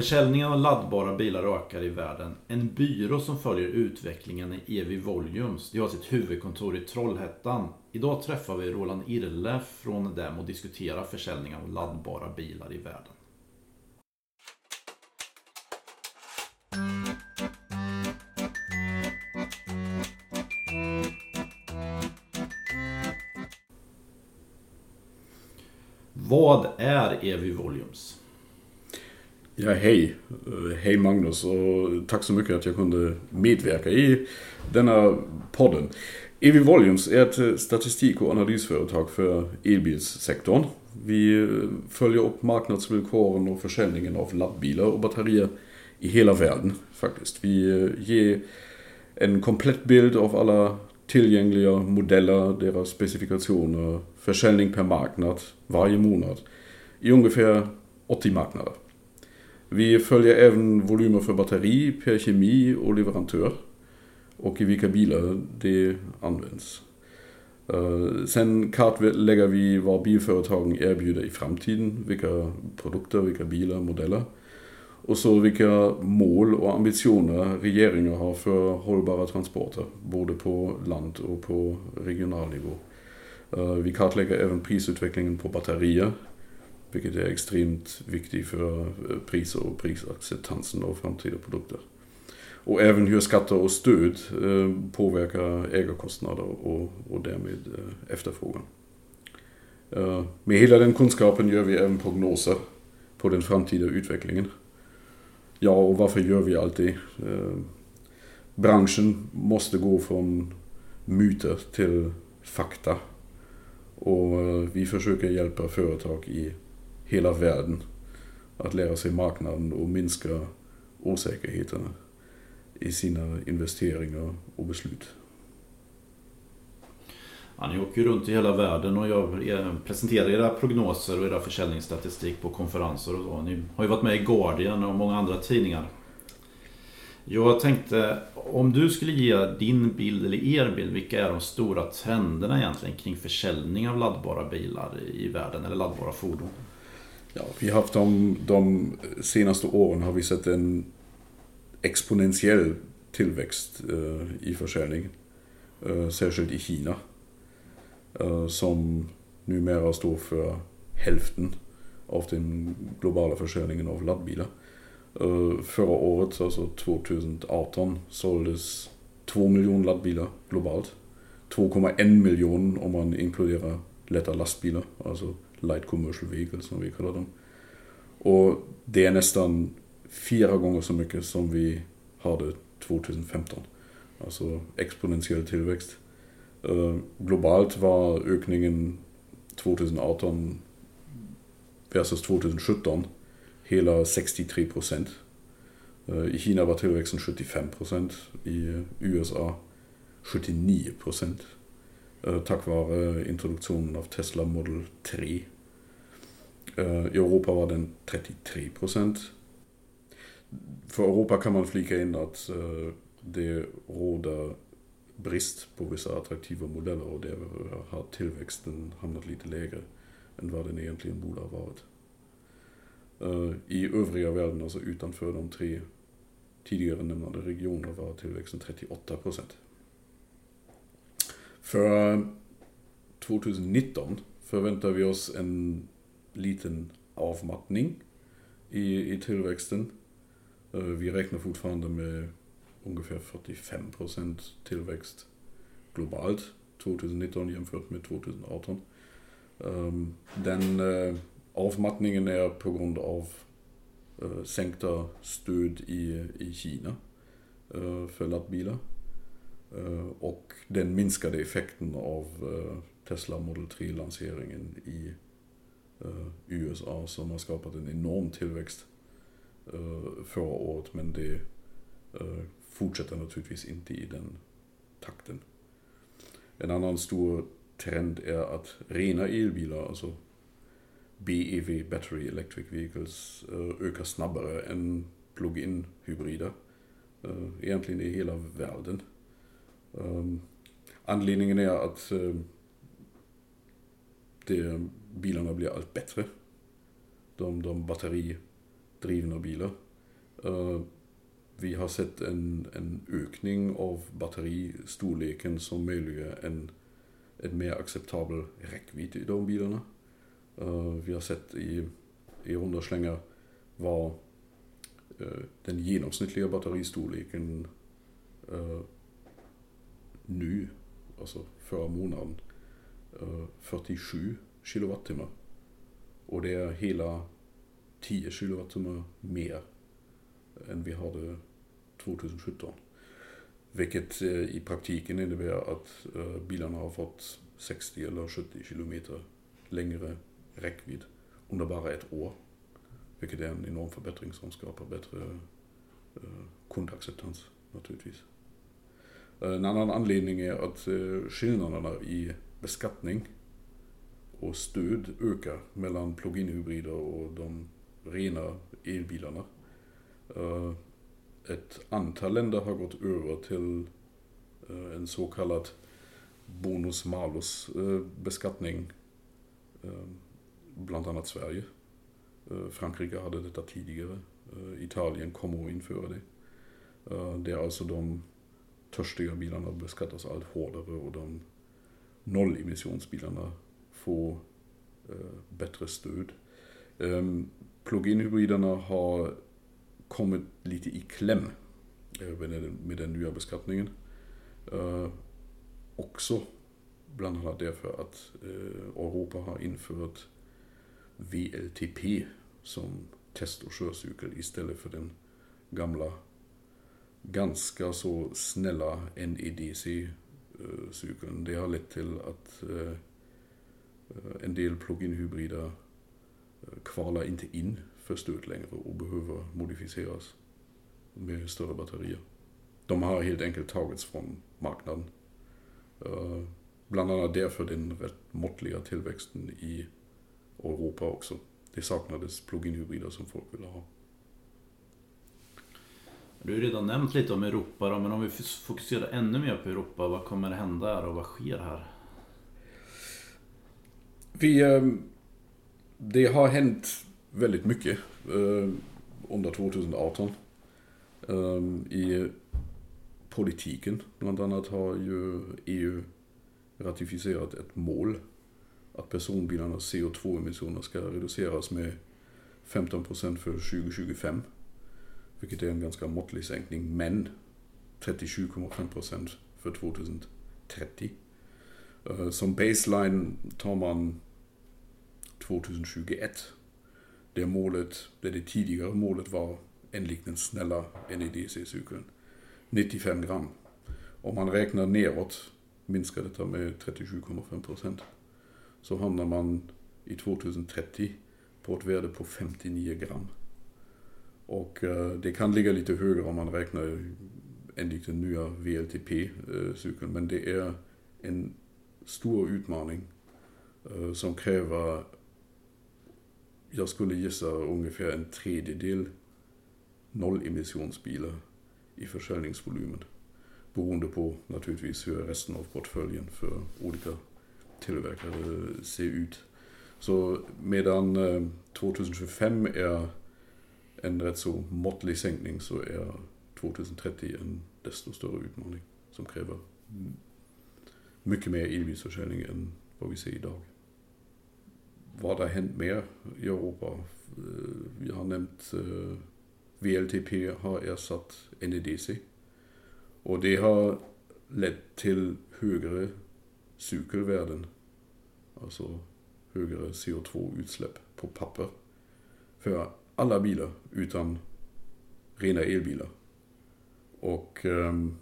Försäljningen av laddbara bilar ökar i världen. En byrå som följer utvecklingen i EV Volumes, de har sitt huvudkontor i Trollhättan. Idag träffar vi Roland Irle från dem och diskuterar försäljningen av laddbara bilar i världen. Vad är EV Volumes? Ja, hej. Hej Magnus och tack så mycket att jag kunde medverka i denna podden. EV Volumes är ett statistik och analysföretag för elbilssektorn. Vi eh, följer upp marknadsvillkoren och försäljningen av laddbilar och batterier i hela världen faktiskt. Vi eh, ger en komplett bild av alla tillgängliga modeller, deras specifikationer, försäljning per marknad varje månad i ungefär 80 marknader. Vi följer även volymer för batteri per kemi och leverantör och i vilka bilar det används. Eh, sen kartlägger vi vad bilföretagen erbjuder i framtiden, vilka produkter, vilka bilar, modeller. Och så vilka mål och ambitioner regeringar har för hållbara transporter, både på land och på regional nivå. Eh, vi kartlägger även prisutvecklingen på batterier, vilket är extremt viktigt för eh, priser och prisacceptansen av framtida produkter. Och även hur skatter och stöd eh, påverkar ägarkostnader och, och därmed eh, efterfrågan. Med hela den kunskapen gör vi även prognoser på den framtida utvecklingen. Ja, och varför gör vi allt det? Branschen måste gå från myter till fakta och vi försöker hjälpa företag i hela världen att lära sig marknaden och minska osäkerheterna i sina investeringar och beslut. Ja, ni åker runt i hela världen och jag presenterar era prognoser och era försäljningsstatistik på konferenser och så. Ni har ju varit med i Guardian och många andra tidningar. Jag tänkte, om du skulle ge din bild, eller er bild, vilka är de stora trenderna egentligen kring försäljning av laddbara bilar i världen, eller laddbara fordon? Ja, vi har haft de, de senaste åren har vi sett en exponentiell tillväxt uh, i försäljning. Uh, särskilt i Kina. Uh, som numera står för hälften av den globala försäljningen av laddbilar. Eh, förra året, alltså 2018, såldes 2 miljoner laddbilar globalt. 2,1 miljoner om man inkluderar lätta lastbilar, alltså light commercial vehicles som vi kallar dem. Och det är nästan fyra gånger så mycket som vi hade 2015. Alltså exponentiell tillväxt. Uh, globalt var ökningen 2018 versus 2017 hela 63 procent. Eh, I Kina var tillväxten 75 procent, i USA 79 procent. Eh, tack vare introduktionen av Tesla Model 3. Eh, I Europa var den 33 procent. För Europa kan man flika in att eh, det råder brist på vissa attraktiva modeller och där har tillväxten hamnat lite lägre än vad den egentligen borde ha varit. Eh, I övriga världen, alltså utanför de tre tidigare nämnda regionerna, var tillväxten 38 procent. För 2019 förväntar vi oss en liten avmattning i, i tillväxten. Vi räknar fortfarande med ungefär 45 procent tillväxt globalt 2019 jämfört med 2018. Ehm, den eh, avmattningen är på grund av uh, sänkta stöd i, i Kina för laddbilar. Uh, och den minskade effekten av Tesla Model 3-lanseringen i Eh, USA som har skapat en enorm tillväxt eh, förra året. Men det eh, fortsätter naturligtvis inte i den takten. En annan stor trend är att rena elbilar, alltså BEV, Battery Electric Vehicles, ökar snabbare än plug-in hybrider. Egentligen i hela världen. Anledningen är att det, bilarna blir allt bättre. De, de batteridrivna bilar Uh, vi har sett en, en ökning av batteristorleken som möjliggör en, en mer acceptabel räckvidd i de bilarna. Uh, vi har sett i, i runda slängar vad uh, eh, den genomsnittliga batteristorleken nu, alltså förra månaden, 47 kilowattimmar. Och det är hela 10 kilowattimmar mer än vi hade 2017. Vilket eh, i praktiken innebär att eh, bilarna har fått 60 eller 70 kilometer längre räckvidd under bara ett år. Vilket är en enorm förbättring som skapar bättre eh, kundacceptans naturligtvis. En annan anledning är att skillnaderna i beskattning och stöd ökar mellan plug-in hybrider och de rena elbilarna. Eh, ett antal länder har gått över till eh, en så kallad bonus-malus eh, beskattning, Bland annat Sverige. Frankrike hade detta tidigare. Italien kommer att införa det. Det är alltså de törstiga bilarna beskattas allt hårdare och de nollemissionsbilarna få eh, bättre stöd. Ehm, Plug-in hybriderna har kommit lite i kläm eh, med den nya beskattningen. Eh, också bland annat därför att Europa har infört VLTP som test och körcykel istället för den gamla ganska så snälla NEDC-cykeln. Det har lett till att Øh, en del plug-in hybrider øh, kvalar inte in för stöd längre och behöver modifieras med större batterier. De har helt enkelt tagits från marknaden. Øh, Bland annat därför den rätt måttliga tillväxten i Europa också. Det saknades plug-in hybrider som folk ville ha. Du har redan nämnt lite om Europa då, men om vi fokuserar ännu mer på Europa, vad kommer hända här och vad sker här? Vi, ehm, det har hänt väldigt mycket eh, under 2018. Ehm, I politiken bland annat har ju EU ratificerat ett mål att personbilarnas CO2-emissioner ska reduceras med 15 procent för 2025. Vilket är en ganska måttlig sänkning, men 37,5 procent för 2030. Eh, som baseline tar man 2021 det målet, det, det tidigare målet var enligt den snälla NEDC-cykeln 95 gram. Om man räknar neråt minskar detta med 37,5 procent. Så hamnar man i 2030 på ett värde på 59 gram. Och eh, det kan ligga lite högre om man räknar enligt den nya VLTP-cykeln. Eh, men det är en stor utmaning eh, som kräver jag skulle gissa ungefär en tredjedel nollemissionsbilar i försäljningsvolymen. Beroende på naturligtvis hur resten av portföljen för olika tillverkare ser ut. Så medan eh, 2025 är en rätt så måttlig sänkning så är 2030 en desto större utmaning som kräver mycket mer elbilsförsäljning än vad vi ser idag vad har hänt mer i Europa? Vi jag har nämnt eh, VLTP har ersatt NEDC. Och det har lett till högre cykelvärden. Alltså högre CO2-utsläpp på papper. För alla bilar utan rena elbilar. Och um,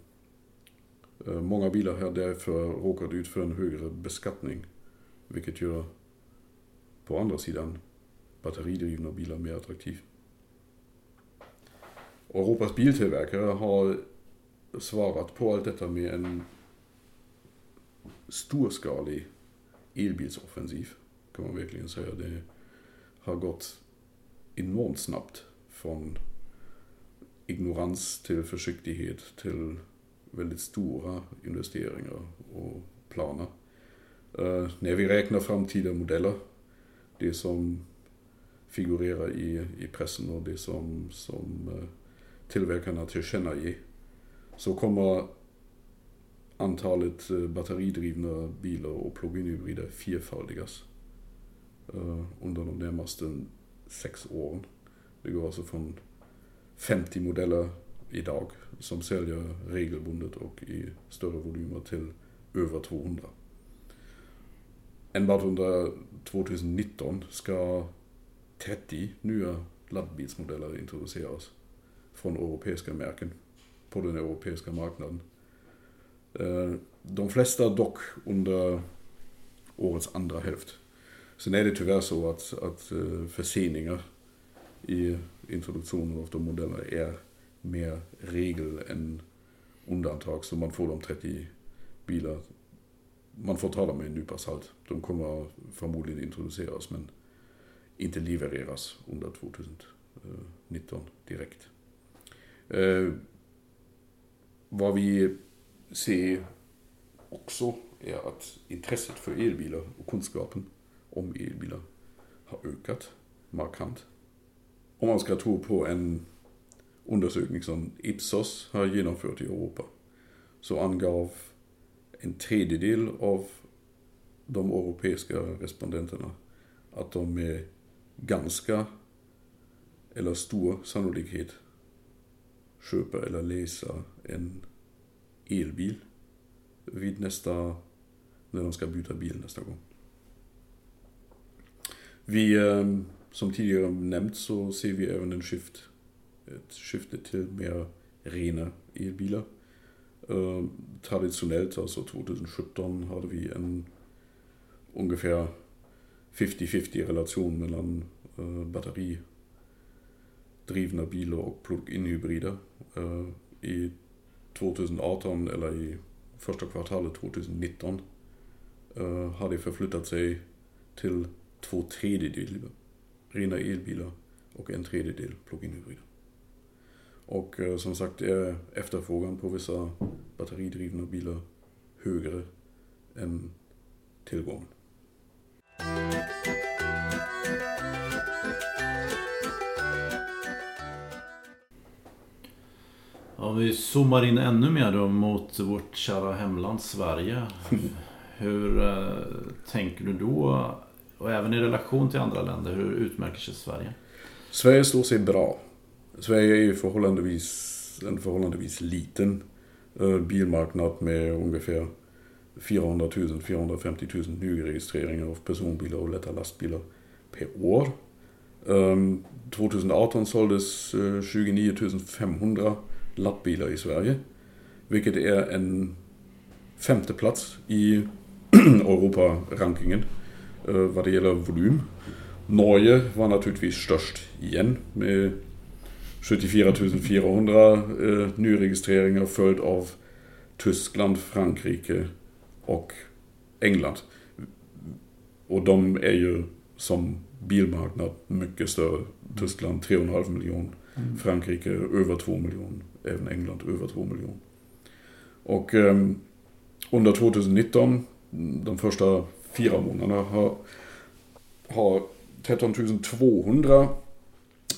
Eh, många bilar har därför råkat ut för en högre beskattning. Vilket gör på andra sidan batteridrivna bilar mer attraktiv. Europas biltillverkare har svarat på allt detta med en storskalig elbilsoffensiv. Kan man verkligen säga. Det har gått enormt snabbt från ignorans till försiktighet till väldigt stora investeringar och planer. Uh, när vi räknar framtida modeller det som figurerar i, i pressen och det som, som uh, tillverkarna tillkännager, så kommer antalet eh, batteridrivna bilar och plug-in hybrider fyrfaldigas under de närmaste sex åren. Det går alltså från 50 modeller idag som säljer regelbundet och i större volymer till över 200. Enbart under 2019 ska 30 nya laddbilsmodeller introduceras från europeiska märken på den europeiska marknaden. Eh, de flesta dock under årets andra hälft. Sen är det tyvärr så att, att eh, förseningar i introduktionen av de modellerna är mer regel än undantag. Så man får de 30 bilar. Man får ta dem med en nypa salt. De kommer förmodligen introduceras men inte levereras under 2019 direkt. Eh, vad vi ser också är att intresset för elbilar och kunskapen om elbilar har ökat markant. Om man ska tro på en undersökning som Ipsos har genomfört i Europa så angav en tredjedel av de europeiska respondenterna att de med ganska eller stor sannolikhet köper eller läser en elbil vid nästa, när de ska byta bil nästa gång. Vi, eh, som tidigare nämnt så ser vi även en skift, ett skifte till mer rena elbilar. Øh, Traditionellt, alltså 2017, hade vi en ungefär 50-50 relation mellan øh, batteridrivna bilar och plug-in hybrider. Øh, I 2018 eller i första kvartalet 2019 eh, har det förflyttat sig till två tredjedelar rena elbilar och en tredjedel plug-in hybrider. Och eh, som sagt är efterfrågan på vissa batteridrivna bilar högre än tillgången. Om vi zoomar in ännu mer då mot vårt kära hemland Sverige. Hur eh, tänker du då? Och även i relation till andra länder, hur utmärker sig Sverige? Sverige står sig bra. Sverige är ju förhållandevis, en förhållandevis liten eh, bilmarknad med ungefär 400 000-450 000 nyregistreringar av personbilar och lätta lastbilar per år. Ehm, 2018 såldes eh, 29 500 lappbilar i Sverige. Vilket är en femte plats i Europa-rankingen eh, vad det gäller volym. Norge var naturligtvis störst igen med 74 400 eh, nyregistreringar följd av Tyskland, Frankrike och England. Och de är ju som bilmarknad mycket större. Tyskland 3,5 miljoner, mm. Frankrike över 2 miljoner även England över 2 miljoner. Och eh, under 2019, de första fyra månaderna, har, har 13 200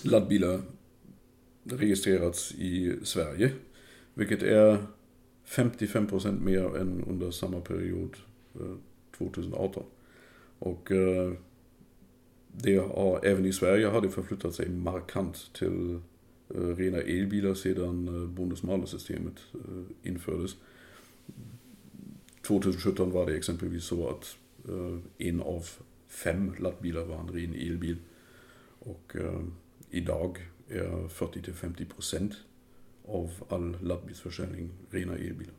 laddbilar registrerats i Sverige. Vilket är 55% mer än under samma period eh, 2018. Och eh, det har, även i Sverige har det förflyttat sig markant till eh, rena elbilar sedan eh, bonus-malus-systemet infördes. 2017 var det exempelvis så att en av fem laddbilar var en ren elbil. Och idag är 40-50% av all laddbilsförsäljning rena elbilar.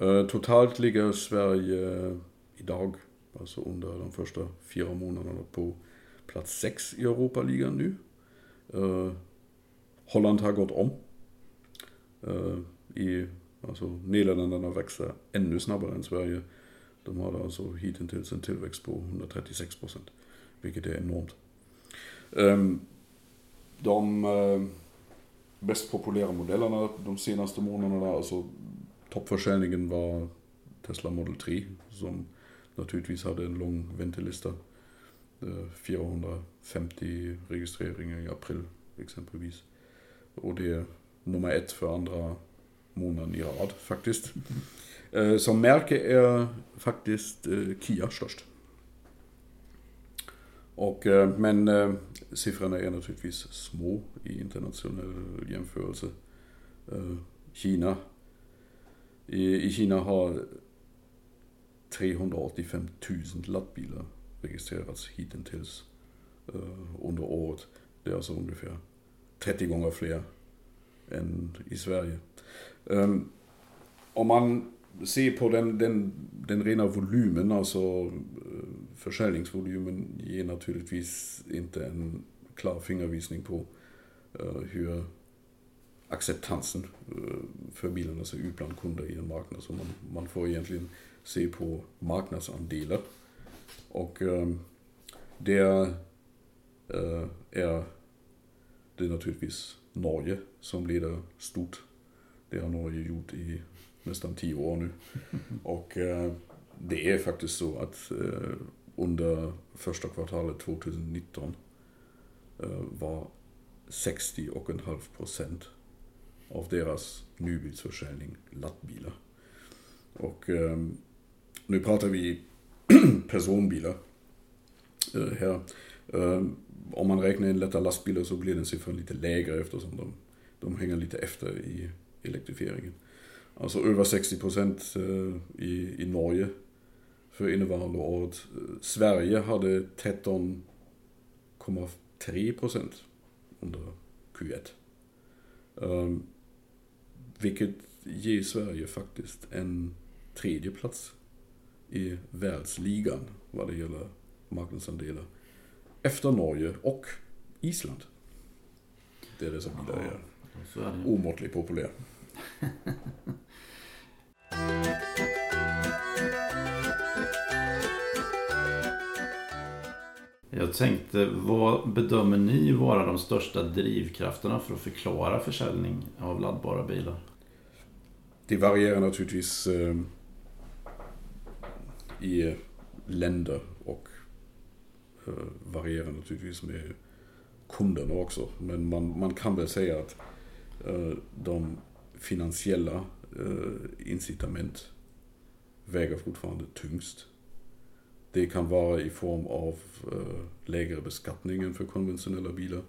Eh, totalt ligger Sverige eh, idag, alltså under de första fyra månaderna, på plats 6 i Europaligan nu. Eh, Holland har gått om. I, alltså, Nederländerna växer ännu snabbare än Sverige. De har alltså hittills en tillväxt på 136 procent. Vilket är enormt. Um, de uh, bäst populära modellerna de senaste månaderna, alltså toppförsäljningen var Tesla Model 3 som naturligtvis hade en lång väntelista 450 registreringar i april exempelvis. Och det är nummer ett för andra månaden i rad faktiskt. Eh, som märke är faktiskt eh, Kia störst. Och, eh, men eh, siffrorna är naturligtvis små i internationell jämförelse. Eh, Kina. I, I Kina har 385 000 laddbilar registrerats hittills under året. Det är alltså ungefär 30 gånger fler än i Sverige. Ehm, om man Se på den, den, den rena volymen, alltså eh, försäljningsvolymen ger naturligtvis inte en klar fingervisning på uh, hur acceptansen uh, för bilarna ser ut bland kunder i en marknad. Så man, man får egentligen se på marknadsandelar. Och um, det uh, är det naturligtvis Norge som leder stort. Det har Norge gjort i nästan tio år nu. Och eh, det är faktiskt så att eh, under första kvartalet 2019 eh, var 60,5 procent av deras nybilsförsäljning laddbilar. Och nu pratar vi personbilar här. Om man räknar in lätta lastbilar så blir den siffran lite lägre eftersom de, de hänger lite efter i elektrifieringen. Alltså över 60 procent eh, i, i Norge för innevarande året. Sverige hade 13,3 procent under Q1. Um, ehm, vilket ger Sverige faktiskt en tredje plats i världsligan vad det gäller marknadsandelar efter Norge och Island. Det är dessa bilar är, är omåttligt populära. Jag tänkte, vad bedömer ni vara de största drivkrafterna för att förklara försäljning av laddbara bilar? Det varierar naturligtvis eh, i länder och Eh, varierar naturligtvis med kunderna också. Men man, man kan väl säga att eh, de finansiella eh, incitament väger fortfarande tyngst. Det kan vara i form av øh, lägre beskattning än för konventionella bilar.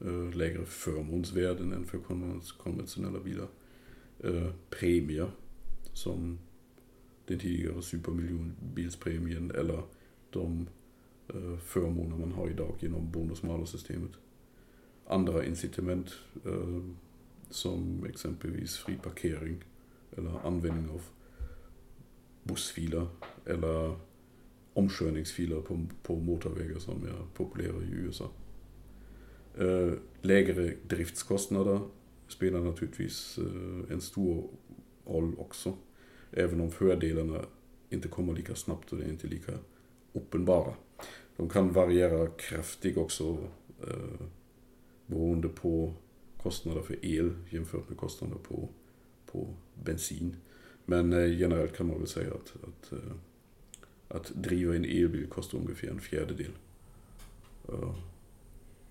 Øh, lägre förmånsvärden än för konventionella bilar. Premier som den tidigare supermiljonbilspremien eller de förmåner man har idag genom bonus-malus-systemet. Andra incitament som exempelvis fri parkering eller användning av bussfiler eller omkörningsfiler på, på motorvägar som är populära i USA. Eh, lägre driftskostnader spelar naturligtvis eh, en stor roll också. Även om fördelarna inte kommer lika snabbt och det är inte lika uppenbara. De kan variera kraftigt också eh, beroende på kostnader för el jämfört med kostnader på, på bensin. Men eh, generellt kan man väl säga att, att, eh, att driva en elbil kostar ungefär en fjärdedel eh,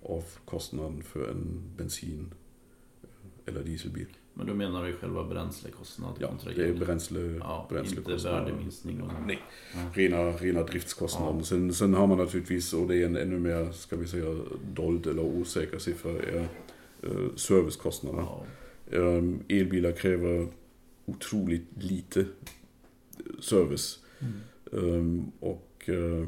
av kostnaden för en bensin eller dieselbil. Men då menar du själva bränslekostnad? Ja, det är bränsle, ja, bränslekostnad. Inte värdeminskning? Och... Nej, ja. rena, rena driftskostnader. Ja. Sen, sen har man naturligtvis, och det är en ännu mer, ska vi säga, dold eller osäker siffra, är uh, servicekostnader. Ja. Um, elbilar kräver otroligt lite service. Mm. Um, och uh,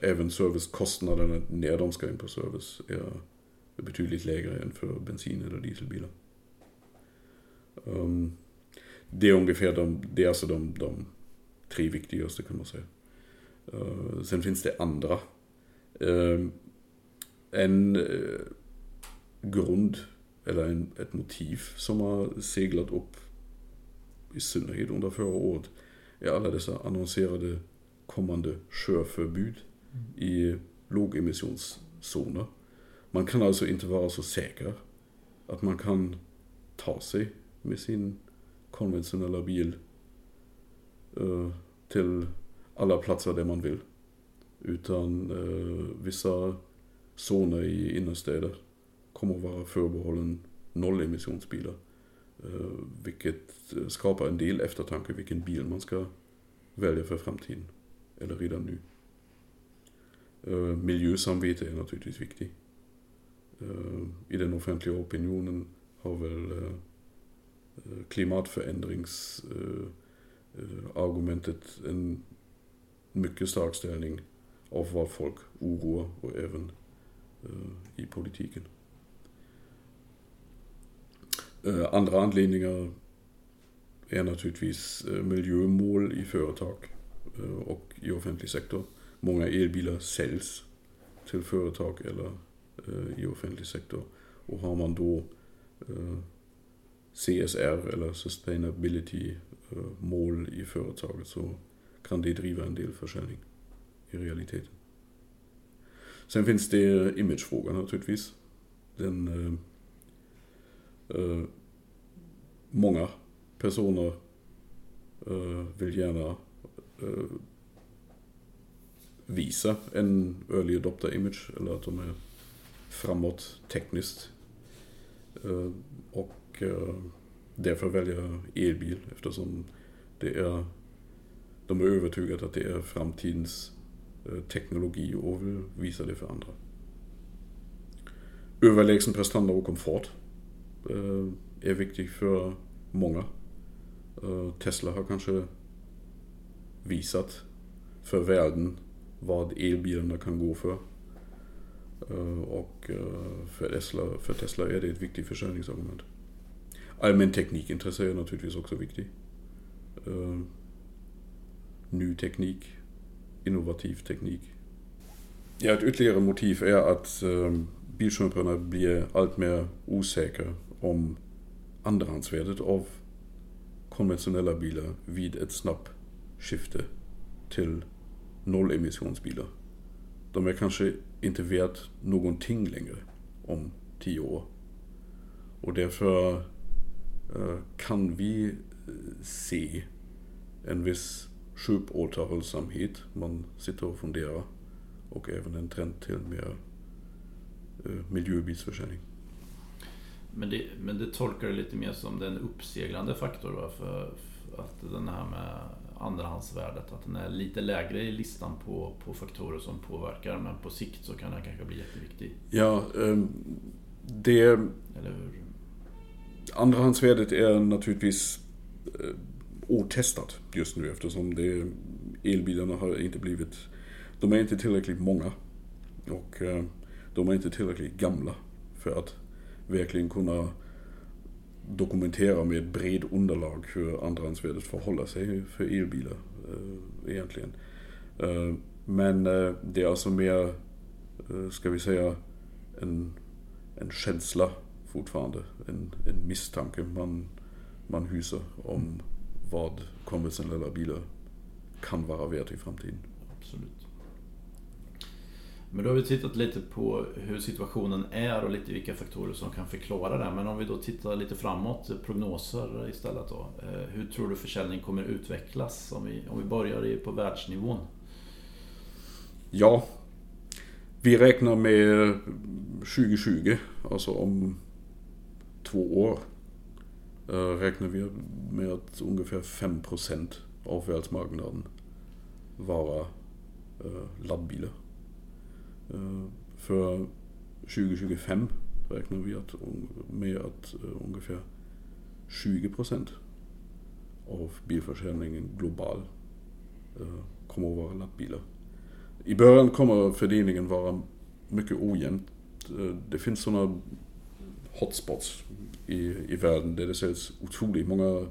även servicekostnaderna när de ska in på service är betydligt lägre än för bensin eller dieselbilar. Um, det är ungefär de, det är alltså de, de tre viktigaste kan man säga. Uh, sen finns det andra. Uh, en uh, grund, eller en, ett motiv som har seglat upp i synnerhet under förra året är alla dessa annonserade kommande körförbud mm. i lågemissionszoner. Man kan alltså inte vara så säker att man kan ta sig med sin konventionella bil uh, till alla platser där man vill. Utan uh, vissa zoner i innerstäder kommer att vara förbehållen nollemissionsbilar. Eh, vilket skapar en del eftertanke vilken bil man ska välja för framtiden. Eller redan nu. Eh, miljösamvete är naturligtvis viktigt. Eh, I den offentliga opinionen har väl klimatförändringsargumentet en mycket stark ställning av vad folk oroar och även i politiken. Eh, andra anledningar är naturligtvis eh, miljömål i företag eh, och i offentlig sektor. Många elbilar säljs till företag eller i offentlig sektor. Och har man då CSR eller sustainability mål i företaget så kan det driva en del försäljning i realiteten. Sen finns det imagefrågan naturligtvis. Den, många personer eh, vill gärna eh, visa en early adopter image eller att de är framåt tekniskt. Eh, och därför välja elbil eftersom det är, de är övertygade att det är framtidens teknologi och vill visa det för andra. Överlägsen prestanda och komfort är viktig för många. Eh, Tesla har kanske visat för världen vad elbilarna kan gå för. Eh, och eh, för Tesla, för Tesla är det ett viktigt försäljningsargument. Allmän teknikintresse är naturligtvis också viktigt. Ny teknik innovativ teknik. Ja, ett ytterligare motiv är att bilköparna blir allt mer osäkra om andrahandsvärdet av konventionella bilar vid ett snabbt skifte till nollemissionsbilar. De är kanske inte värt någonting längre om tio år. Och därför eh, kan vi eh, se en viss köpåterhållsamhet. Man sitter och funderar. Och även en trend till mer eh, miljöbilsförsäljning. Men det, men det tolkar det lite mer som den uppseglande faktor va? För, för att den här med andrahandsvärdet, att den är lite lägre i listan på, på faktorer som påverkar men på sikt så kan den kanske bli jätteviktig. Ja, ehm, det... Eller hur? Andrahandsvärdet är naturligtvis eh, otestat just nu eftersom det, elbilarna har inte blivit... De är inte tillräckligt många. Och eh, de är inte tillräckligt gamla för att verkligen kunna dokumentera med bred underlag hur andrahandsvärdet förhåller sig för elbilar eh, øh, egentligen. Eh, øh, men øh, det är alltså mer, ska vi säga, en, en känsla fortfarande. En, en misstanke man, man hyser om vad konventionella bilar kan vara värt i framtiden. Absolut. Men då har vi tittat lite på hur situationen är och lite vilka faktorer som kan förklara det. Men om vi då tittar lite framåt, prognoser istället då. Eh, hur tror du försäljningen kommer utvecklas om vi, om vi börjar på världsnivån? Ja, vi räknar med 2020, alltså om två år eh, räknar vi med att ungefär 5% av världsmarknaden vara eh, laddbilar. Eh, för 2025 räknar vi med att ungefär 20% av bilförsäljningen global kommer att vara laddbilar. I början kommer fördelningen vara mycket ojämn. Det finns sådana hotspots i, i världen där det säljs otroligt många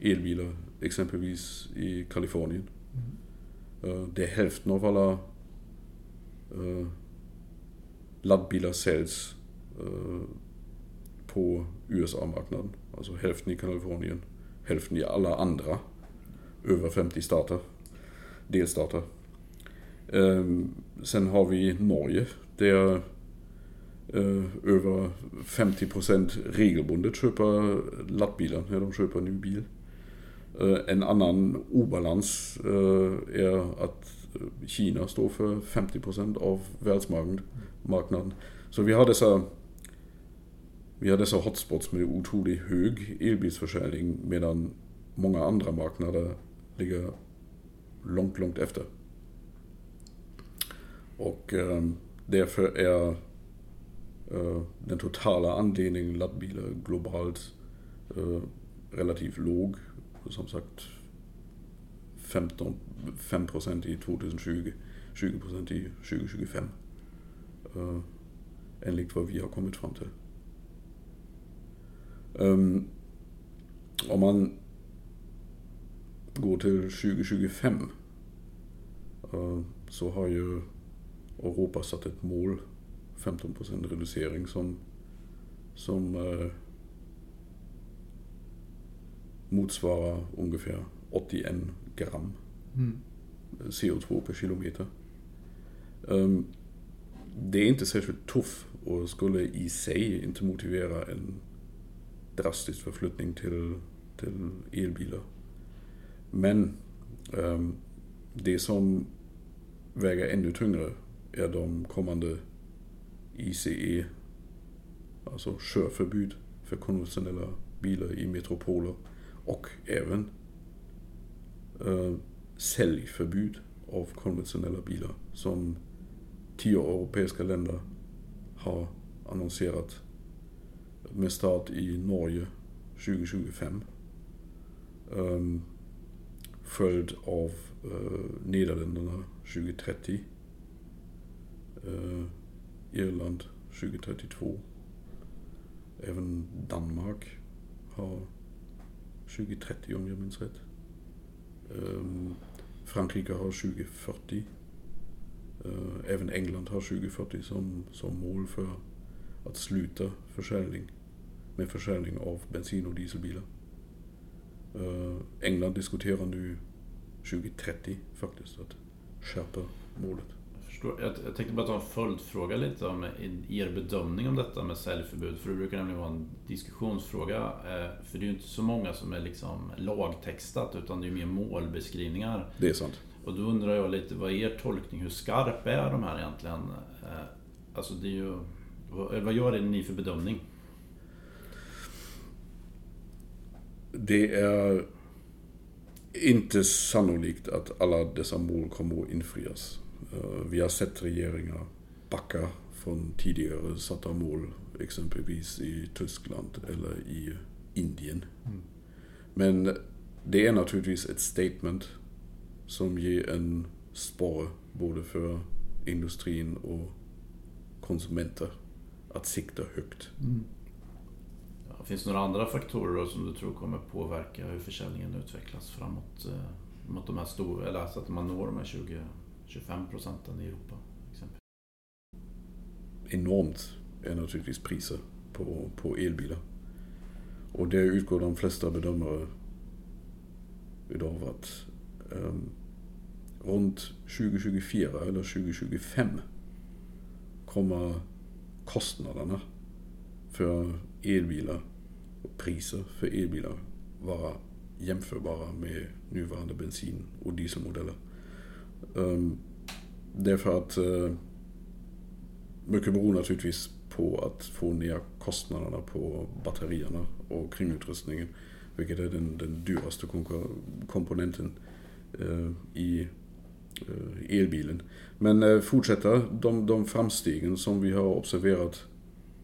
elbilar. Exempelvis i Kalifornien. Mm. Det är hälften av alla eh, laddbilar säljs eh, på USA-marknaden. Alltså hälften i Kalifornien, hälften i alla andra över 50 stater, delstater. Eh, sen har vi Norge där Eh, över 50% regelbundet köper laddbilar när de köper en ny bil. Eh, en annan obalans eh, är att Kina står för 50% av världsmarknaden. Så vi har dessa vi har dessa hotspots med otroligt hög elbilsförsäljning medan många andra marknader ligger långt, långt efter. Och eh, därför är eh, den totala andelen laddbilar globalt eh, relativt låg. Som sagt 15, 5% i 2020, 20% i 2025. Uh, eh, enligt vad vi har kommit fram till. Um, om man går till 2025 uh, eh, så har ju Europa satt ett mål, 15% reducering som, som uh, motsvarar ungefär 81 gram mm. CO2 per kilometer. Um, det är inte särskilt tuff och skulle i sig inte motivera en drastisk förflyttning till, till elbilar. Men um, det som väger ännu tyngre är de kommande ICE, alltså körförbud för konventionella bilar i metropoler och även Øh, uh, säljförbud av konventionella bilar som tio europeiska länder har annonserat med start i Norge 2025. Um, följd av uh, Nederländerna 2030. Uh, Irland 2032. Även Danmark har 2030 om jag minns rätt. Ehm, Frankrike har 2040. Ehm, även England har 2040 som, som mål för att sluta försäljning med försäljning av bensin och dieselbilar. Ehm, England diskuterar nu 2030 faktiskt att skärpa målet. Jag, förstår. jag, jag tänkte bara ta en följdfråga lite om er bedömning om detta med säljförbud. För det brukar nämligen vara en diskussionsfråga. Uh, för det är ju inte så många som är liksom lagtextat utan det är mer målbeskrivningar. Det är sant. Och då undrar jag lite, vad är er tolkning? Hur skarp är de här egentligen? Uh, alltså det är ju... Vad gör ni för bedömning? det är inte sannolikt att alla dessa mål kommer att infrias. Eh, vi har sett regeringar backa från tidigare satta mål, exempelvis i Tyskland eller i Indien. Mm. Men det är naturligtvis ett statement som ger en spår både för industrin och konsumenter att sikta högt. Mm. Finns det några andra faktorer som du tror kommer påverka hur försäljningen utvecklas framåt? Eh, mot de här stora, eller alltså att man når de här 25 procenten i Europa? Exempel. Enormt är naturligtvis priser på, på elbilar. Och det utgår de flesta bedömare idag att um, runt 2024 eller 2025 kommer kostnaderna för elbilar och priser för elbilar vara jämförbara med nuvarande bensin och dieselmodeller. Ehm, um, därför att uh, mycket beror naturligtvis på att få ner kostnaderna på batterierna och kringutrustningen. Vilket är den, den dyraste komponenten uh, i uh, elbilen. Men uh, fortsätta de, de framstegen som vi har observerat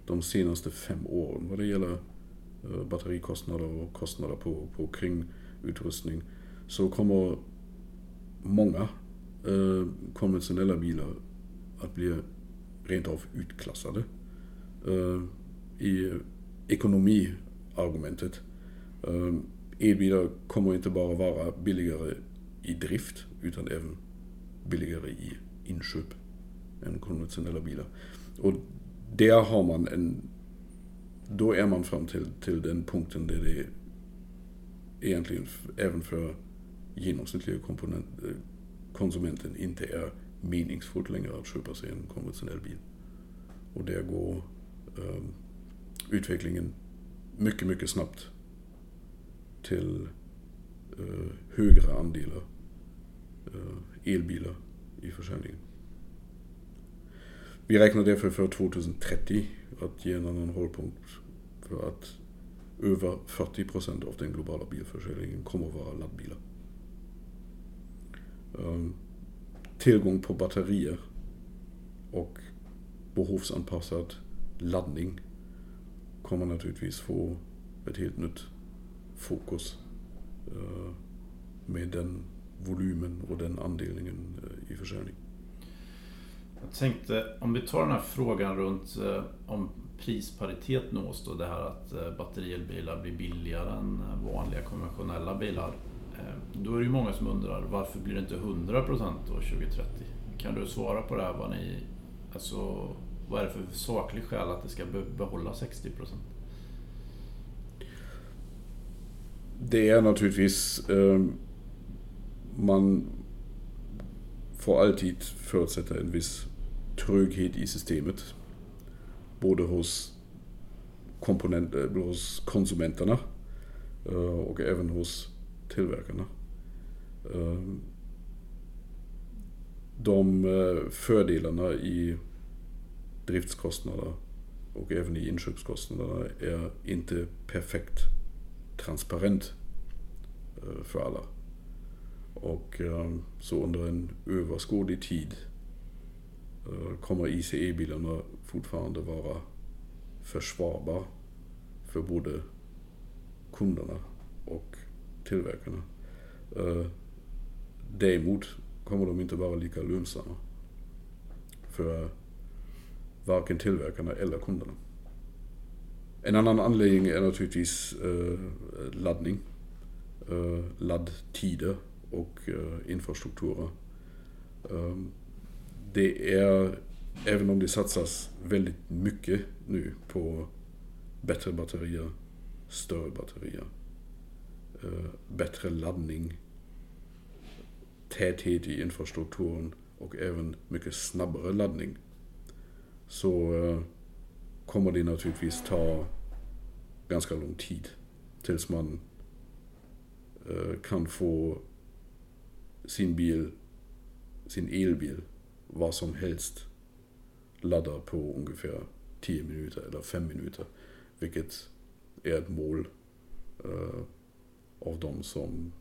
de senaste fem åren vad det gäller batterikostnader och kostnader på, på kringutrustning så kommer många eh, konventionella bilar att bli rent av utklassade eh, i ekonomiargumentet. Eh, elbilar kommer inte bara vara billigare i drift utan även billigare i inköp än konventionella bilar. Och där har man en då är man fram till, till den punkten där det egentligen även för genomsnittliga konsumenten inte är meningsfullt längre att köpa sig en konventionell bil. Och där går um, utvecklingen mycket, mycket snabbt till uh, högre andelar uh, elbilar i försäljningen. Vi räknar därför för 2030 att ge en annan hållpunkt för att över 40% av den globala bilförsäljningen kommer att vara laddbilar. Ehm, tillgång på batterier och behovsanpassad laddning kommer naturligtvis få ett helt nytt fokus eh, med den volymen och den andelningen eh, i försäljning. Jag tänkte, om vi tar den här frågan runt eh, om prisparitet nås då, det här att batterielbilar blir billigare än vanliga konventionella bilar. Eh, då är det ju många som undrar varför blir det inte 100% då 2030? Kan du svara på det här? Vad, ni, alltså, vad är det för saklig skäl att det ska behålla 60%? Det är naturligtvis... Eh, man får alltid förutsätta en viss tröghet i systemet. Både hos, komponent, hos konsumenterna eh, och även hos tillverkarna. Ehm, de eh, fördelarna i driftskostnader och även i inköpskostnaderna är inte perfekt transparent eh, för alla. Och ehm, så under en överskådlig tid eh, kommer ICE-bilarna fortfarande vara försvarbara för både kunderna och tillverkarna. Eh, däremot kommer de inte vara lika lönsamma för varken tillverkarna eller kunderna. En annan anledning är naturligtvis eh, laddning, eh, laddtider och eh, infrastrukturer. Eh, det är, även om det satsas väldigt mycket nu på bättre batterier, större batterier, Eh, bättre laddning, täthet i infrastrukturen och även mycket snabbare laddning. Så eh, kommer det naturligtvis ta ganska lång tid tills man eh, kan få sin bil, sin elbil, vad som helst ladda på ungefär 10 minuter eller 5 minuter. Vilket är ett mål av de som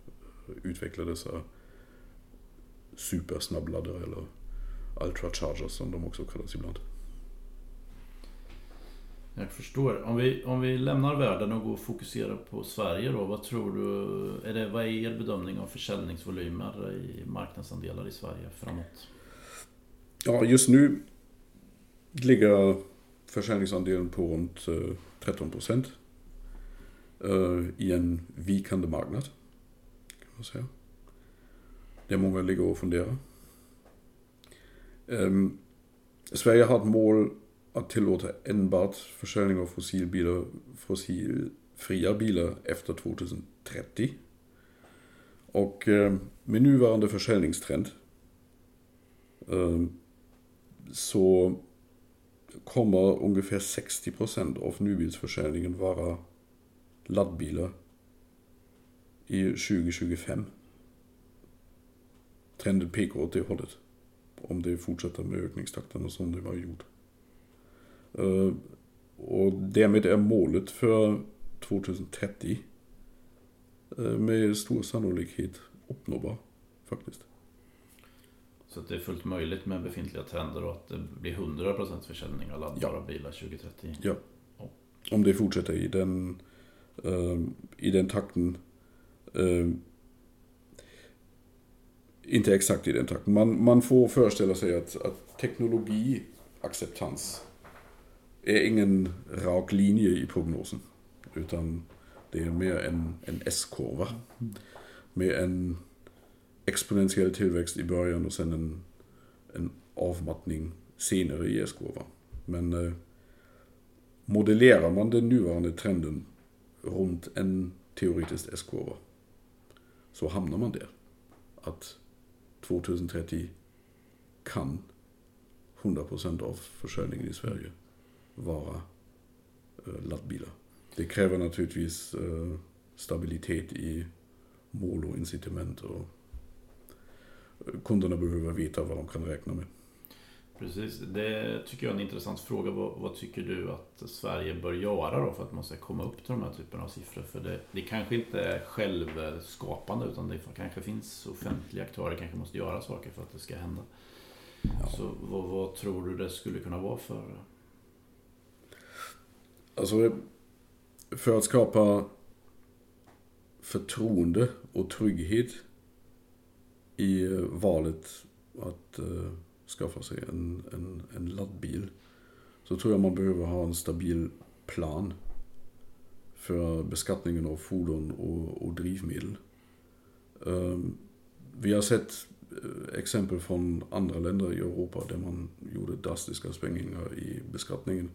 utvecklar dessa supersnabbladdare eller ultrachargers som de också kallas ibland. Jag förstår. Om vi, om vi lämnar världen och går och fokuserar på Sverige då. Vad tror du, är det, vad är er bedömning av försäljningsvolymer i marknadsandelar i Sverige framåt? Ja, just nu ligger försäljningsandelen på runt 13 eh, procent. Øh, I en vikande marknad. Kan man säga. Det är många ligger och funderar. Um, Sverige har ett mål att tillåta enbart försäljning av fossilbilar, fossilfria bilar efter 2030. Och med nuvarande försäljningstrend så kommer ungefär 60% av nybilsförsäljningen vara laddbilar i 2025. Trenden pekar åt det hållet. Om det fortsätter med ökningstakten som det har gjort. Eh, och därmed är målet för 2030 eh, med stor sannolikhet uppnåbar faktiskt. Så det är fullt möjligt med befintliga trender och att det blir 100% försäljning av laddbara ja. bilar 2030? Ja. Om det fortsätter i den Ehm, i den takten. Äh, inte exakt i den takten. Man, man får föreställa sig att, att teknologiacceptans är ingen rak linje i prognosen. Utan det är mer en, en S-kurva. Med en exponentiell tillväxt i början och sen en, en avmattning senare i S-kurvan. Men eh, modellerar man den nuvarande trenden runt en teoretisk S-kurva så hamnar man där. Att 2030 kan 100% av försörjningen i Sverige vara eh, laddbilar. Det kräver naturligtvis eh, stabilitet i mål och incitament och eh, kunderna behöver veta vad de kan räkna med. Precis, det tycker jag är en intressant fråga. Vad, vad, tycker du att Sverige bör göra då för att man ska komma upp till de här typerna av siffror? För det, det kanske inte är självskapande utan det kanske finns offentliga aktörer kanske måste göra saker för att det ska hända. Ja. Så vad, vad, tror du det skulle kunna vara för? Alltså, för att skapa förtroende och trygghet i valet att uh, skaffa sig en, en, en laddbil så tror jag man behöver ha en stabil plan för beskattningen av fordon och, och drivmedel. Um, vi har sett eh, exempel från andra länder i Europa där man gjorde drastiska svängningar i beskattningen.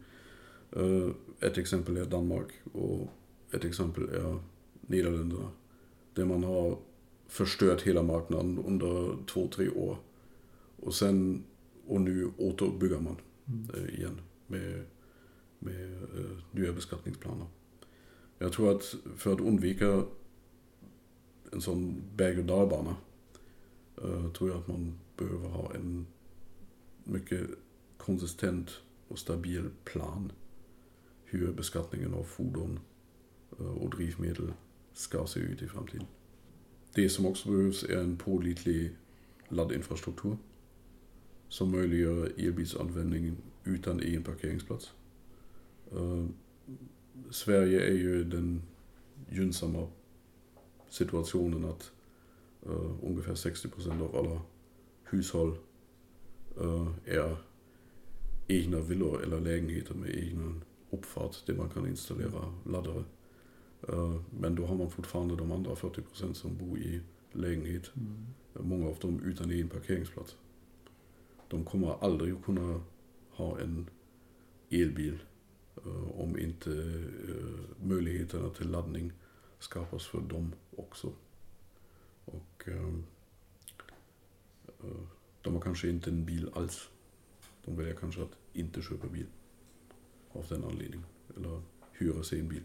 Uh, ett exempel är Danmark och ett exempel är Nederländerna. Där man har förstört hela marknaden under två, tre år. Och sen, och nu återbygger man mm. Eh, igen med, med uh, nya beskattningsplaner. Jag tror att för att undvika en sån berg och dalbana uh, tror jag att man behöver ha en mycket konsistent och stabil plan hur beskattningen av fordon och drivmedel ska se ut i framtiden. Det som också behövs är en pålitlig laddinfrastruktur som möjliggör elbilsanvändning utan egen parkeringsplats. Uh, Sverige är ju den gynnsamma situationen att uh, ungefär 60% av alla hushåll uh, är egna villor eller lägenheter med egen uppfart där man kan installera laddare. Eh, men då har man fortfarande de andra 40 procent som bor i lägenhet. Mm. Många av dem utan egen parkeringsplats. De kommer aldrig att kunna ha en elbil eh, om inte eh, möjligheterna till laddning skapas för dem också. Och eh, eh, de har kanske inte en bil alls. De väljer kanske att inte köpa bil av den anledningen. Eller hyra sig en bil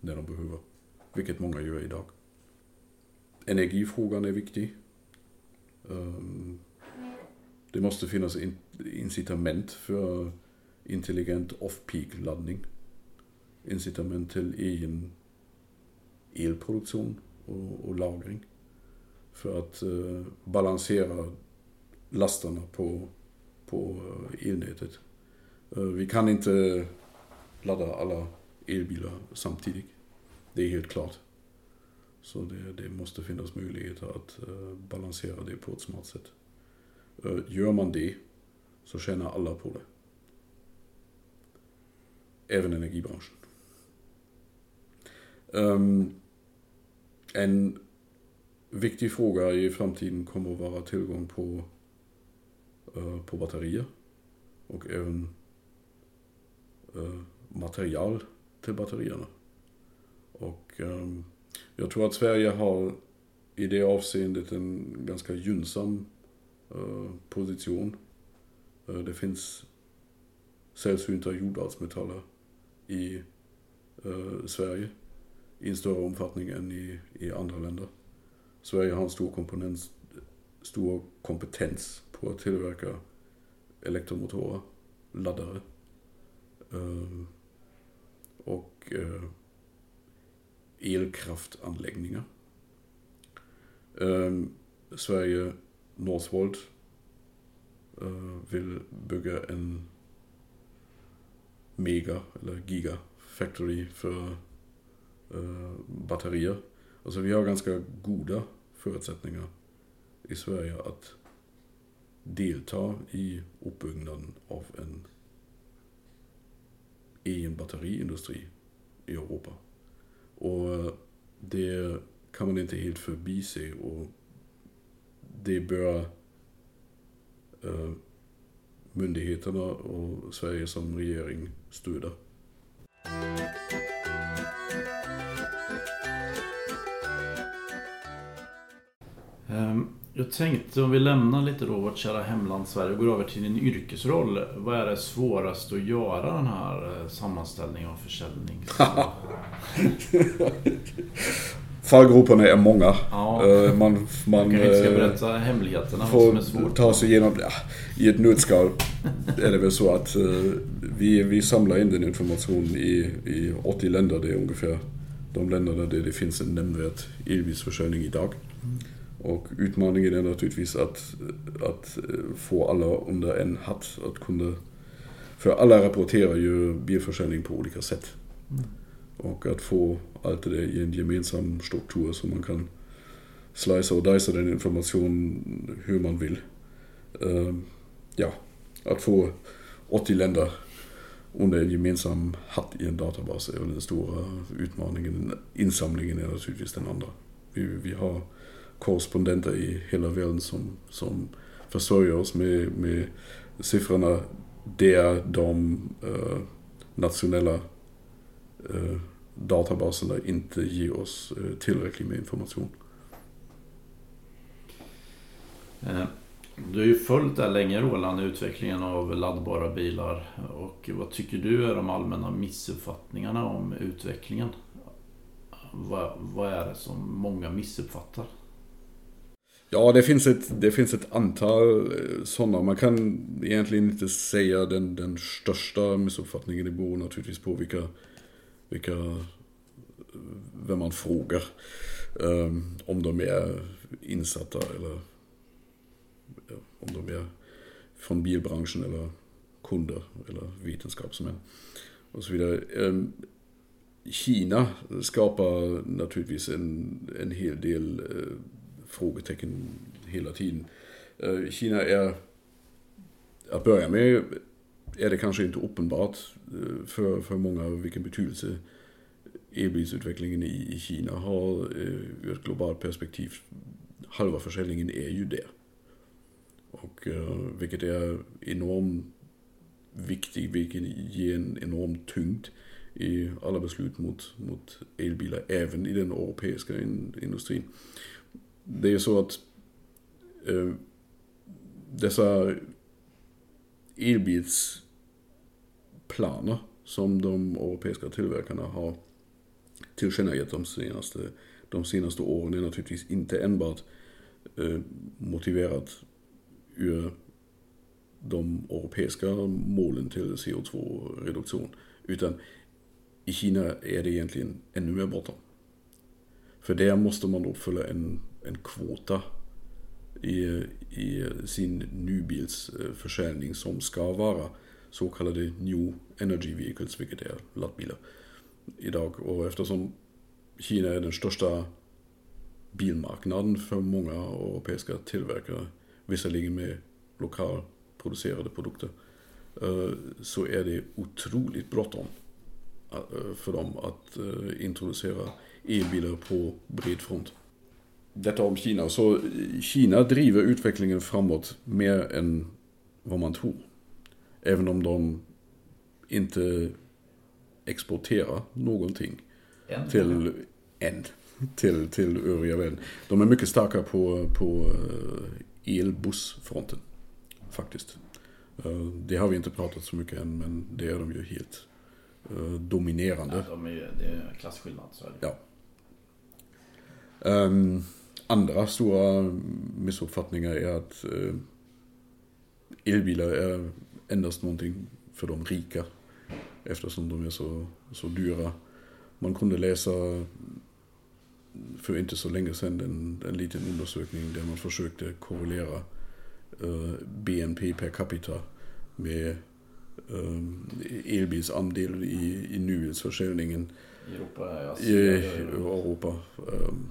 när de behöver. Vilket många gör idag. Energifrågan är viktig. Ehm, det måste finnas incitament för intelligent off-peak-laddning. Incitament till egen elproduktion och, och lagring. För att uh, balansera lastarna på, på uh, elnätet. Uh, vi kan inte ladda alla elbilar samtidigt. Det är helt klart. Så det, det måste finnas möjligheter att uh, balansera det på ett smart sätt. Eh, gör man det så tjänar alla på det. Även energibranschen. Ehm, en viktig fråga i framtiden kommer att vara tillgång på, eh, på batterier och även eh, material till batterierna. Och ehm, jag tror att Sverige har i det avseendet en ganska gynnsam Eh, position. Eh, det finns sällsynta jordartsmetaller i eh, Sverige i en större omfattning än i, i andra länder. Sverige har en stor, komponens, stor kompetens på att tillverka elektromotorer, laddare. Ehm, och eh, elkraftanläggningar. Eh, Sverige Northvolt eh, vill bygga en mega eller giga factory för eh, batterier. Alltså vi har ganska goda förutsättningar i Sverige att delta i uppbyggnaden av en egen batteriindustri i Europa. Och eh, det kan man inte helt förbise och det bör uh, myndigheterna och Sverige som regering stödja. Um, jag tänkte om vi lämnar lite då vårt kära hemland Sverige och går över till din yrkesroll. Vad är det svåraste att göra den här eh, sammanställningen av försäljning? fallgroparna är många. Ja. Eh, Man, man Man kanske inte ska eh, berätta hemligheterna vad som är får svårt. ta sig igenom, ja, i ett nötskal är det väl så att eh, vi, vi samlar in den information i, i 80 länder. Det är ungefär de länderna där det finns en nämnvärd elbilsförsäljning idag. Och utmaningen är naturligtvis att, att få alla under en hatt. Att kunna, för alla rapporterar ju bilförsäljning på olika sätt. Och att få allt det där i en gemensam struktur så man kan slicea och dicea den informationen hur man vill. Eh, ja, att få 80 länder under en gemensam hatt i en databas är väl den stora utmaningen. Insamlingen är naturligtvis den andra. Vi, vi har korrespondenter i hela världen som, som försörjer oss med, med siffrorna där de eh, nationella databaserna inte ger oss eh, tillräckligt med information. Eh, Du har ju följt där länge Roland, utvecklingen av laddbara bilar. Och vad tycker du är de allmänna missuppfattningarna om utvecklingen? Vad, vad är det som många missuppfattar? Ja, det finns ett, det finns ett antal sådana. Man kan egentligen inte säga den, den största missuppfattningen. Det beror naturligtvis på vilka, vilka vem man frågar. Ehm, om de är insatta eller om de är från bilbranschen eller kunder eller vetenskapsmän och så vidare. Ehm, Kina skapar naturligtvis en, en hel del eh, frågetecken hela tiden. Eh, Kina är, att börja med, är det kanske inte uppenbart eh, för, för många vilken betydelse elbilsutvecklingen i, i Kina har eh, ur ett globalt perspektiv. Halva försäljningen är ju där. Och eh, vilket är enormt viktigt, vilket ger en enorm tyngd i alla beslut mot, mot elbilar, även i den europeiska in, industrin. Det är så att eh, dessa planer som de europeiska tillverkarna har tillkännagett de senaste, de senaste åren är naturligtvis inte enbart eh, motiverat ur de europeiska målen till CO2-reduktion. Utan i Kina är det egentligen ännu mer bortom. För där måste man uppfylla en, en kvota i, i sin nybilsförsäljning som ska vara så kallade New Energy Vehicles, vilket är laddbilar idag. Och eftersom Kina är den största bilmarknaden för många europeiska tillverkare, visserligen med lokalproducerade produkter, eh, så är det otroligt bråttom eh, för dem att eh, introducera elbilar på bred front. Detta om Kina. Så Kina driver utvecklingen framåt mer än vad man tror. Även om de inte exporterar någonting En. till än till, till övriga världen. De är mycket starka på, på elbussfronten faktiskt. Det har vi inte pratat så mycket än men det är de ju helt dominerande. Ja, de är, ju- det är klasskillnad. Så är det. Ja. Ehm, andra stora missuppfattningar är att eh, elbilar är endast någonting för de rika. Eftersom de är så, så dyra. Man kunde läsa för inte så länge sedan en, en liten undersökning där man försökte korrelera eh, BNP per capita med eh, elbilsandel i, i nybilsförsäljningen I Europa jag i Europa. Ehm,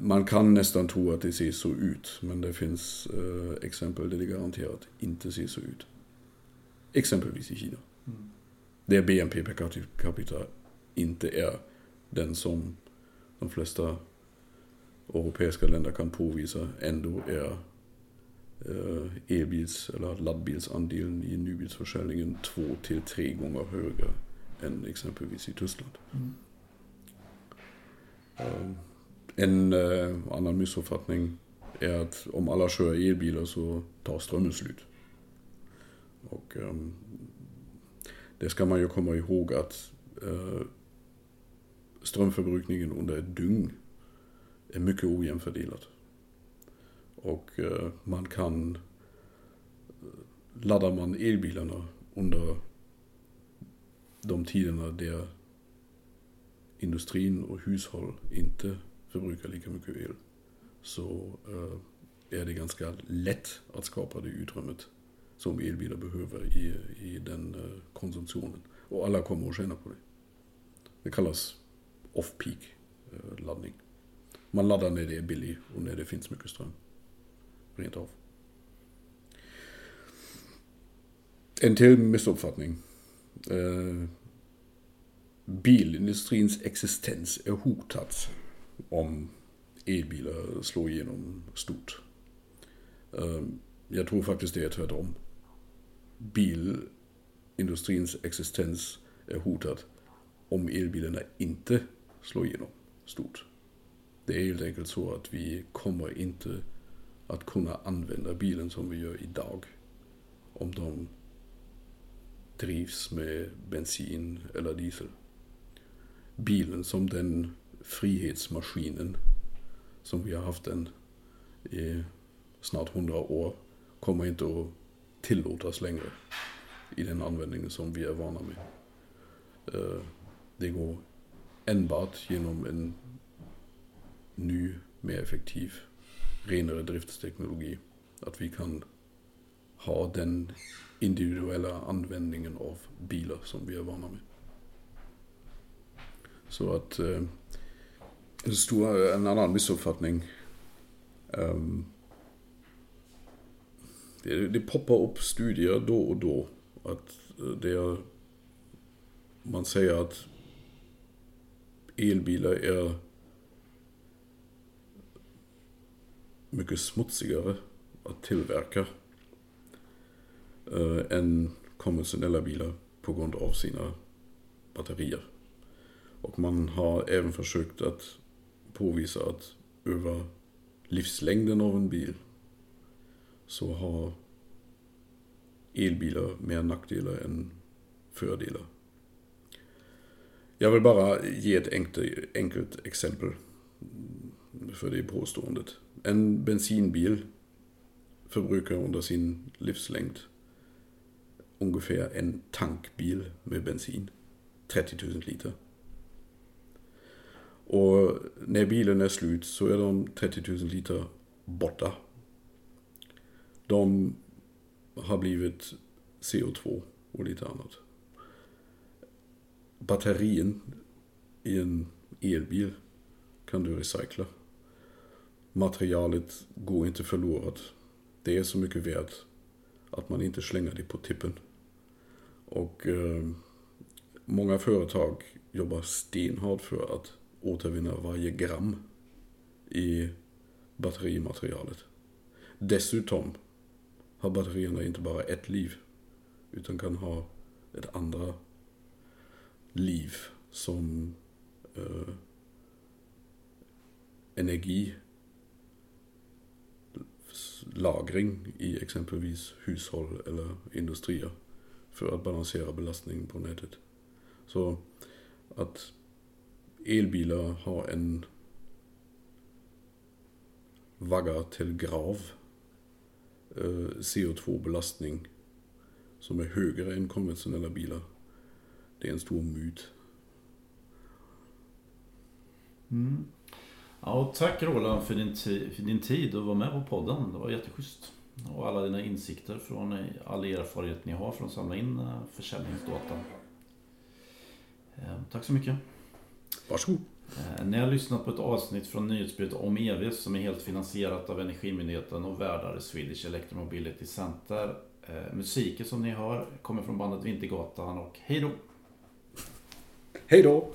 Man kan nästan tro att det ser så ut, men det finns eh, exempel där det garanterat inte ser så ut. Exempelvis i Kina. Mm. Där BNP per capita inte är den som de flesta europeiska länder kan påvisa ändå är eh, elbils eller laddbilsandelen i nybilsförsäljningen två till tre gånger högre än exempelvis i Tyskland. Mm. Eh, en eh, annan missuppfattning är att om alla kör elbilar så tar strömmen slut. Och ehm, det ska man ju komma ihåg att eh, strömförbrukningen under ett dygn är mycket ojämnt fördelat. Och eh, man kan, eh, laddar man elbilarna under de tiderna där industrin och hushåll inte förbrukar lika mycket el så eh, är det ganska lätt att skapa det utrymmet som elbilar behöver i, i den eh, konsumtionen. Och alla kommer att tjäna på det. Det kallas off-peak eh, laddning. Man laddar när det är billigt och när det finns mycket ström. Rent av. En till missuppfattning. Bilindustrins existens är hotad om elbilar slår igenom stort. Ehm, jag tror faktiskt det är tvärtom. Bilindustrins existens är hotad om elbilarna inte slår igenom stort. Det är helt enkelt så att vi kommer inte att kunna använda bilen som vi gör idag om de drivs med bensin eller diesel. Bilen som den frihetsmaskinen som vi har haft den i snart hundra år kommer inte att tillåtas längre i den användningen som vi är vana med. Eh, det går enbart genom en ny, mer effektiv, renare driftsteknologi. Att vi kan ha den individuella användningen av bilar som vi är vana med. Så att eh, det en, en annan missuppfattning um, det, det poppar upp studier då och då att eh, det är, man säger att elbilar är mycket smutsigare att tillverka eh, än konventionella bilar på grund av sina batterier. Och man har även försökt att påvisa att över livslängden av en bil så har elbilar mer nackdelar än fördelar. Jag vill bara ge ett enkelt, enkelt exempel för det påståendet. En bensinbil förbrukar under sin livslängd ungefär en tankbil med bensin. 30 000 liter. Och när bilen är slut så är de 30 000 liter borta. De har blivit CO2 och lite annat. Batterien i en elbil kan du recycla materialet går inte förlorat. Det är så mycket värt att man inte slänger det på tippen. Och eh, många företag jobbar stenhårt för att återvinna varje gram i batterimaterialet. Dessutom har batterierna inte bara ett liv utan kan ha ett andra liv som eh, energilagring i exempelvis hushåll eller industrier för att balansera belastningen på nätet. Så att elbilar har en vagga till grav eh, CO2-belastning som är högre än konventionella bilar. Det är en stor myt. Mm. Ja, tack Roland för din, för din tid att vara med på podden. Det var jätteschysst. Och alla dina insikter från eh, all erfarenhet ni har från att samla in eh, försäljningsdata. Ehm, tack så mycket. Varsågod. Eh, ni har lyssnat på ett avsnitt från nyhetsbrevet om EV som är helt finansierat av Energimyndigheten och värdar Swedish Electromobility Center. Musiken som ni hör kommer från bandet Vintergatan och hej då! Hej då!